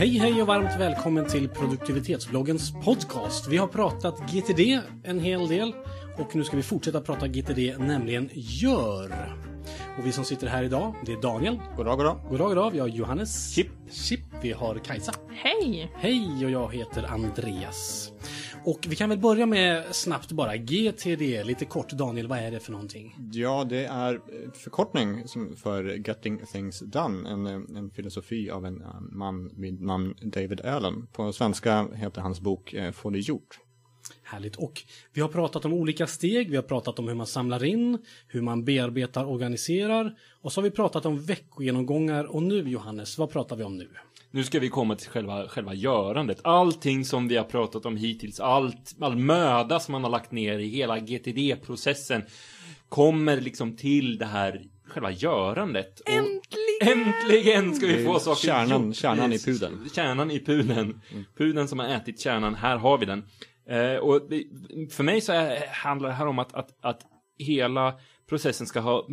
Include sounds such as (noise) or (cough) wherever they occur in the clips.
Hej hej och varmt välkommen till produktivitetsbloggens podcast. Vi har pratat GTD en hel del och nu ska vi fortsätta prata GTD, nämligen GÖR. Och vi som sitter här idag, det är Daniel. Goddag, goddag. Goddag, goddag. Vi har Johannes. Chip. Chip. Vi har Kajsa. Hej! Hej och jag heter Andreas. Och vi kan väl börja med snabbt bara GTD, lite kort Daniel, vad är det för någonting? Ja, det är förkortning för Getting Things Done, en, en filosofi av en man vid namn David Allen. På svenska heter hans bok eh, Få det gjort. Härligt. Och vi har pratat om olika steg, vi har pratat om hur man samlar in, hur man bearbetar, organiserar och så har vi pratat om veckogenomgångar och nu Johannes, vad pratar vi om nu? Nu ska vi komma till själva, själva görandet. Allting som vi har pratat om hittills, allt, all möda som man har lagt ner i hela GTD-processen kommer liksom till det här själva görandet. Och Äntligen! äntligen ska vi få saker kärnan, kärnan i pudeln. Kärnan i pudeln. Pudeln som har ätit kärnan, här har vi den. Eh, och det, för mig så är, handlar det här om att, att, att hela processen ska ha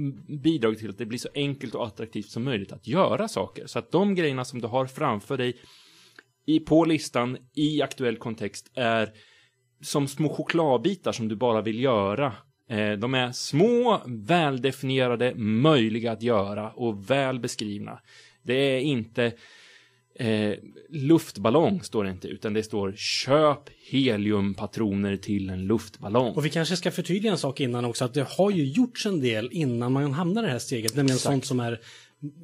bidragit till att det blir så enkelt och attraktivt som möjligt att göra saker. Så att de grejerna som du har framför dig i, på listan i aktuell kontext är som små chokladbitar som du bara vill göra. Eh, de är små, väldefinierade, möjliga att göra och väl beskrivna. Det är inte Eh, luftballong står det inte, utan det står köp heliumpatroner till en luftballong. Och vi kanske ska förtydliga en sak innan också, att det har ju gjorts en del innan man hamnar i det här steget, nämligen Exakt. sånt som är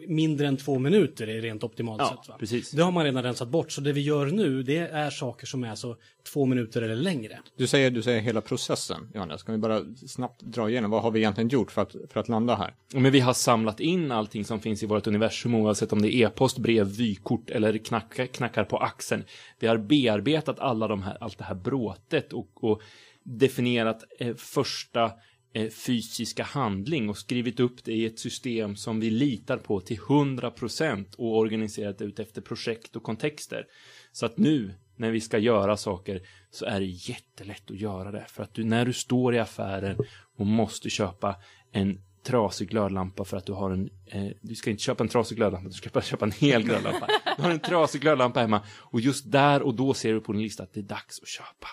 mindre än två minuter är rent optimalt Ja, sett. Va? precis. Det har man redan rensat bort, så det vi gör nu, det är saker som är så två minuter eller längre. Du säger, du säger hela processen, Johannes. Ska vi bara snabbt dra igenom, vad har vi egentligen gjort för att, för att landa här? Men vi har samlat in allting som finns i vårt universum oavsett om det är e-post, brev, vykort eller knack, knackar på axeln. Vi har bearbetat alla de här, allt det här bråtet och, och definierat eh, första Eh, fysiska handling och skrivit upp det i ett system som vi litar på till 100% och organiserat ut efter projekt och kontexter. Så att nu när vi ska göra saker så är det jättelätt att göra det. För att du, när du står i affären och måste köpa en trasig glödlampa för att du har en, eh, du ska inte köpa en trasig glödlampa, du ska bara köpa en hel glödlampa. Du har en trasig glödlampa hemma och just där och då ser du på din lista att det är dags att köpa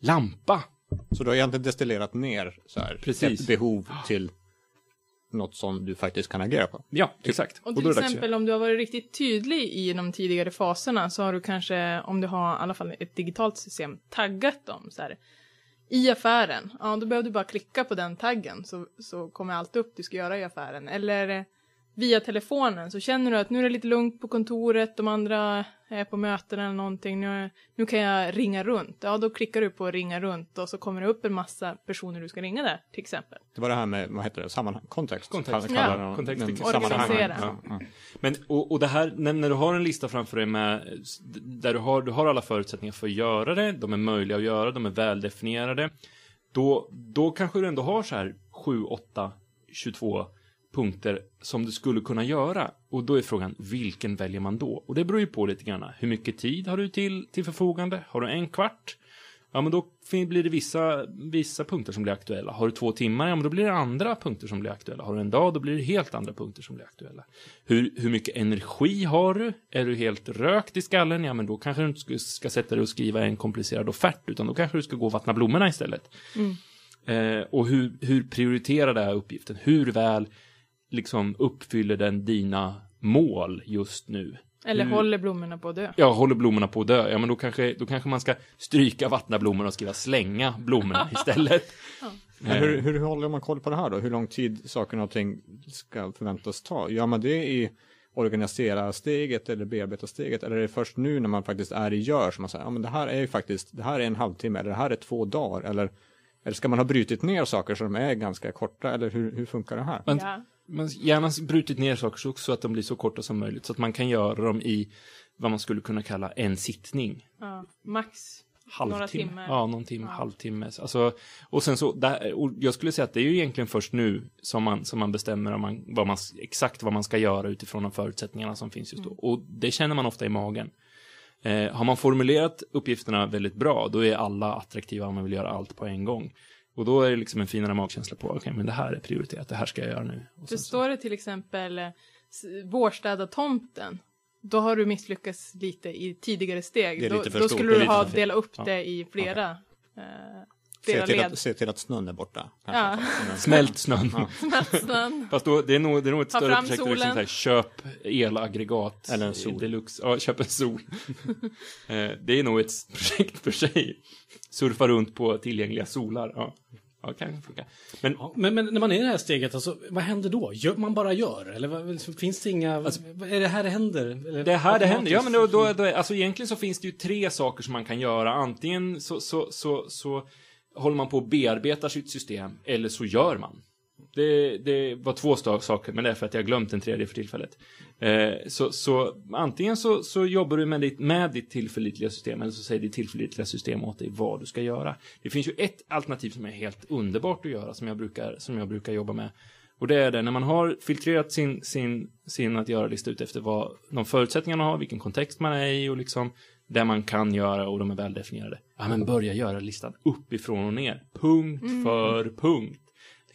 lampa. Så du har egentligen destillerat ner så här, Precis. ett behov till något som du faktiskt kan agera på. Ja, exakt. Och till exempel om du har varit riktigt tydlig i de tidigare faserna så har du kanske, om du har i alla fall ett digitalt system, taggat dem så här. I affären, ja då behöver du bara klicka på den taggen så, så kommer allt upp du ska göra i affären. Eller via telefonen så känner du att nu är det lite lugnt på kontoret, de andra är på möten eller någonting, nu, nu kan jag ringa runt. Ja, då klickar du på ringa runt och så kommer det upp en massa personer du ska ringa där, till exempel. Det var det här med, vad heter det, sammanhang, kontext? Kontext. Ja. Kontext. Organisera. Ja, ja. Men, och, och det här, när, när du har en lista framför dig med, där du har, du har alla förutsättningar för att göra det, de är möjliga att göra, de är väldefinierade, då, då kanske du ändå har så här 7, 8, 22 punkter som du skulle kunna göra. Och då är frågan, vilken väljer man då? Och det beror ju på lite grann. Hur mycket tid har du till, till förfogande? Har du en kvart? Ja, men då blir det vissa, vissa punkter som blir aktuella. Har du två timmar, ja men då blir det andra punkter som blir aktuella. Har du en dag, då blir det helt andra punkter som blir aktuella. Hur, hur mycket energi har du? Är du helt rökt i skallen? Ja, men då kanske du inte ska, sätta dig och skriva en komplicerad offert, utan då kanske du ska gå och vattna blommorna istället. Eh, och hur, hur prioriterar det här uppgiften? Hur väl liksom uppfyller den dina mål just nu? Eller Hur- håller blommorna på att dö. Ja, håller blommorna på att dö? Ja, men då kanske, då kanske man ska stryka vattna blommorna och skriva slänga blommorna (laughs) istället. Men hur, hur håller man koll på det här då? Hur lång tid saker och ting ska förväntas ta? Gör man det i organisera steget eller bearbeta steget? Eller är det först nu när man faktiskt är i gör som man säger, ja men det här är ju faktiskt, det här är en halvtimme eller det här är två dagar eller eller ska man ha brutit ner saker så de är ganska korta eller hur, hur funkar det här? Men, Ja. Men gärna brutit ner saker så, så att de blir så korta som möjligt. Så att man kan göra dem i vad man skulle kunna kalla en sittning. Ja, max halvtimme. Några timmar. Ja, någon timme, Ja. halvtimme. Alltså, och sen så, där, och jag skulle säga att det är ju egentligen först nu som man, som man bestämmer om man, vad man, exakt vad man ska göra utifrån de förutsättningarna som finns just då. Och det känner man ofta i magen. Eh, har man formulerat uppgifterna väldigt bra, då är alla attraktiva om man vill göra allt på en gång. Och då är det liksom en finare magkänsla på, okej, men det här är prioriterat, det här ska jag göra nu. Och så- står det till exempel eh, vårstäda tomten, då har du misslyckats lite i tidigare steg. Då, då skulle du ha delat upp Ja. det i flera, eh, Se till, att, se till att snön är borta. Ja. Smält snön. (laughs) Snön. Fast då, det är nog, det är nog ett Ta större projekt. Liksom så här, köp elaggregat. Eller en sol. Deluxe. Ja, köp en sol. (laughs) Eh, det är nog ett (laughs) projekt för sig. Surfa runt på tillgängliga solar. Ja, ja kan funka. Men Ja, men, men när man är i det här steget, alltså, vad händer då? Gör, man bara gör? Eller finns det inga... är det här det händer? Eller, Det här det händer. Ja, men då, då, då, alltså egentligen så finns det ju tre saker som man kan göra. Antingen så, så, så, så håller man på att bearbeta sitt system, eller så gör man. Det, det var två saker, men det är för att jag har glömt den tredje för tillfället. Eh, så, så antingen så, så jobbar du med ditt, med ditt tillförlitliga system, eller så säger ditt tillförlitliga system åt dig vad du ska göra. Det finns ju ett alternativ som är helt underbart att göra, som jag brukar, som jag brukar jobba med. Och det är det, när man har filtrerat sin, sin, sin att göra-lista ut efter vad de förutsättningarna har, vilken kontext man är i och liksom det man kan göra och de är väl definierade. Ja, men börja göra listan uppifrån och ner. Punkt för punkt.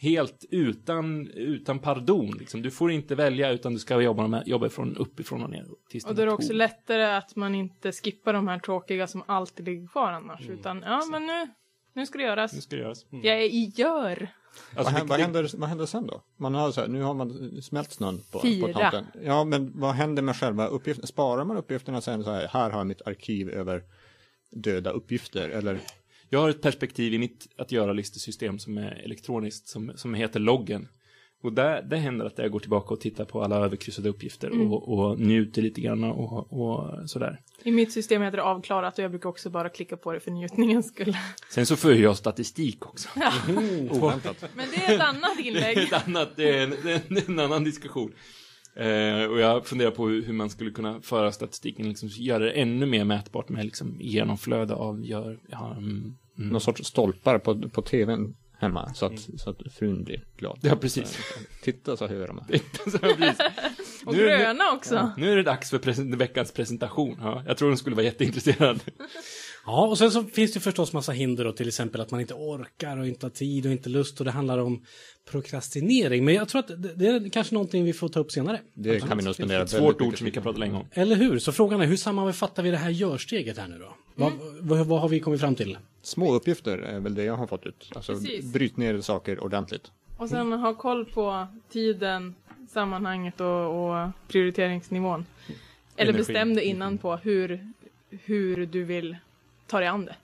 Helt utan, utan pardon. Liksom. Du får inte välja utan du ska jobba, med, jobba från uppifrån och ner. Tills Och då är det också lättare att man inte skippar de här tråkiga som alltid ligger kvar annars. Mm. Utan, ja men nu, nu ska det göras. Nu ska det göras. Jag är i gör. vad, Alltså, vad, det- händer, vad händer sen då? Man har så här, nu har man smält snön på, på tomten. Ja, men vad händer med själva uppgiften? Sparar man uppgifterna sen så här, här har jag mitt arkiv över döda uppgifter? Eller Jag har ett perspektiv i mitt att göra-listesystem som är elektroniskt, som, som heter loggen. Och där, det händer att jag går tillbaka och tittar på alla överkryssade uppgifter Mm. och, och njuter lite grann och, och sådär. I mitt system heter det avklarat och jag brukar också bara klicka på det för njutningens skull. Sen så för jag statistik också. oväntat? Men det är ett annat Det är inlägg. ett annat, det är en, det är en, en annan diskussion. Eh, och jag funderar på hur, hur man skulle kunna föra statistiken, liksom göra det ännu mer mätbart med liksom genomflöde av gör, ja, mm, mm. Någon sorts stolpar på, på tvn hemma så att, så att frun blir glad. Ja, precis. (laughs) Titta så hör de. Så precis. (laughs) Och Nu- gröna också. Nu är det dags för presen- veckans presentation. Ja, jag tror de skulle vara jätteintresserad. (laughs) Ja, och sen så finns det förstås massa hinder då, till exempel att man inte orkar och inte har tid och inte lust och det handlar om prokrastinering. Men jag tror att det, det är kanske någonting vi får ta upp senare. Det kan vi nog spendera Ett svårt ord som vi kan prata länge om. Eller hur? Så frågan är, hur sammanfattar vi det här görsteget här nu då? Vad, vad, vad har vi kommit fram till? Små uppgifter är väl det jag har fått ut. Alltså Precis. bryt ner saker ordentligt. Och sen ha koll på tiden, sammanhanget och, och prioriteringsnivån. Eller Energi. bestäm dig innan på hur, hur du vill ta dig an det.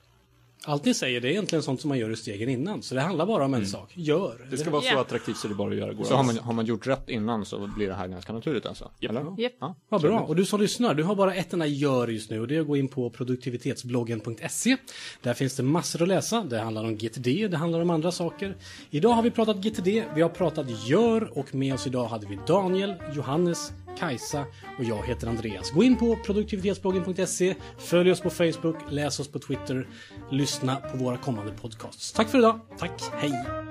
Allt ni säger det är egentligen sånt som man gör i stegen innan. Så det handlar bara om en sak. Gör. Det ska vara så Ja. attraktivt så det bara att göra går Så har man, har man gjort rätt innan så blir det här ganska naturligt alltså? Japp. Eller? Japp. Ja. Vad bra. Och du som lyssnar, du har bara ett enda gör just nu och det är att gå in på produktivitetsbloggen.se. Där finns det massor att läsa. Det handlar om GTD, det handlar om andra saker. Idag har vi pratat GTD, vi har pratat gör och med oss idag hade vi Daniel, Johannes, Kajsa och jag heter Andreas. Gå in på produktivitetsbloggen.se, följ oss på Facebook, läs oss på Twitter, lyssna på våra kommande podcasts. Tack för idag. Tack, hej!